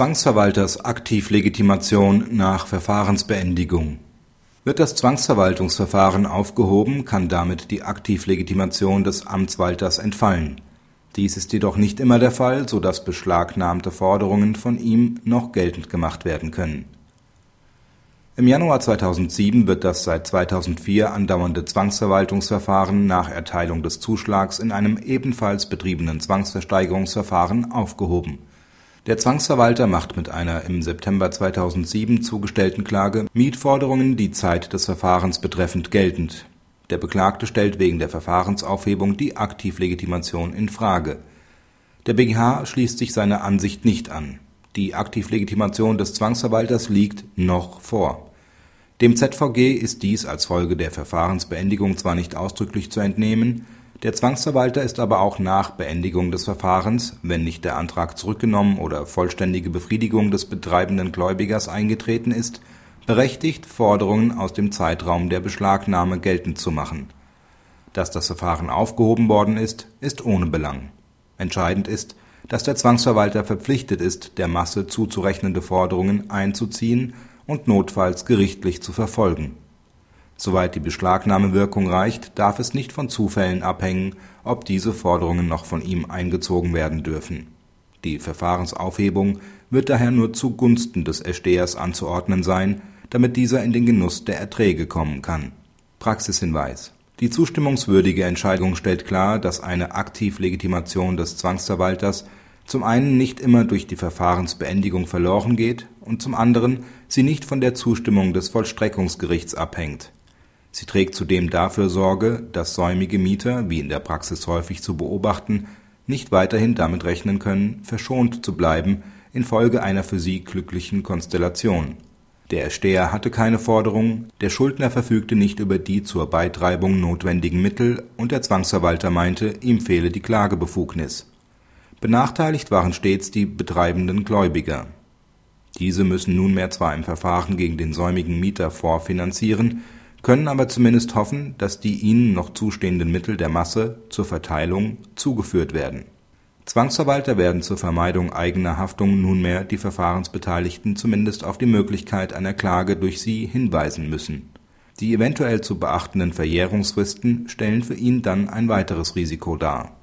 Zwangsverwalters Aktivlegitimation nach Verfahrensbeendigung Wird das Zwangsverwaltungsverfahren aufgehoben, kann damit die Aktivlegitimation des Amtswalters entfallen. Dies ist jedoch nicht immer der Fall, so dass beschlagnahmte Forderungen von ihm noch geltend gemacht werden können. Im Januar 2007 wird das seit 2004 andauernde Zwangsverwaltungsverfahren nach Erteilung des Zuschlags in einem ebenfalls betriebenen Zwangsversteigerungsverfahren aufgehoben der Zwangsverwalter macht mit einer im September 2007 zugestellten Klage Mietforderungen die Zeit des Verfahrens betreffend geltend. Der Beklagte stellt wegen der Verfahrensaufhebung die Aktivlegitimation in Frage. Der BGH schließt sich seiner Ansicht nicht an. Die Aktivlegitimation des Zwangsverwalters liegt noch vor. Dem ZVG ist dies als Folge der Verfahrensbeendigung zwar nicht ausdrücklich zu entnehmen der Zwangsverwalter ist aber auch nach Beendigung des Verfahrens, wenn nicht der Antrag zurückgenommen oder vollständige Befriedigung des betreibenden Gläubigers eingetreten ist, berechtigt, Forderungen aus dem Zeitraum der Beschlagnahme geltend zu machen. Dass das Verfahren aufgehoben worden ist, ist ohne Belang. Entscheidend ist, dass der Zwangsverwalter verpflichtet ist, der Masse zuzurechnende Forderungen einzuziehen und notfalls gerichtlich zu verfolgen Soweit die Beschlagnahmewirkung reicht, darf es nicht von Zufällen abhängen, ob diese Forderungen noch von ihm eingezogen werden dürfen. Die Verfahrensaufhebung wird daher nur zugunsten des Erstehers anzuordnen sein, damit dieser in den Genuss der Erträge kommen kann. Praxishinweis Die zustimmungswürdige Entscheidung stellt klar, dass eine Aktivlegitimation des Zwangsverwalters zum einen nicht immer durch die Verfahrensbeendigung verloren geht und zum anderen sie nicht von der Zustimmung des Vollstreckungsgerichts abhängt Sie trägt zudem dafür Sorge, dass säumige Mieter, wie in der Praxis häufig zu beobachten, nicht weiterhin damit rechnen können, verschont zu bleiben infolge einer für sie glücklichen Konstellation. Der Ersteher hatte keine Forderung, der Schuldner verfügte nicht über die zur Beitreibung notwendigen Mittel und der Zwangsverwalter meinte, ihm fehle die Klagebefugnis. Benachteiligt waren stets die betreibenden Gläubiger. Diese müssen nunmehr zwar im Verfahren gegen den säumigen Mieter vorfinanzieren können aber zumindest hoffen, dass die ihnen noch zustehenden Mittel der Masse zur Verteilung zugeführt werden. Zwangsverwalter werden zur Vermeidung eigener Haftung nunmehr die Verfahrensbeteiligten zumindest auf die Möglichkeit einer Klage durch sie hinweisen müssen. Die eventuell zu beachtenden Verjährungsfristen stellen für ihn dann ein weiteres Risiko dar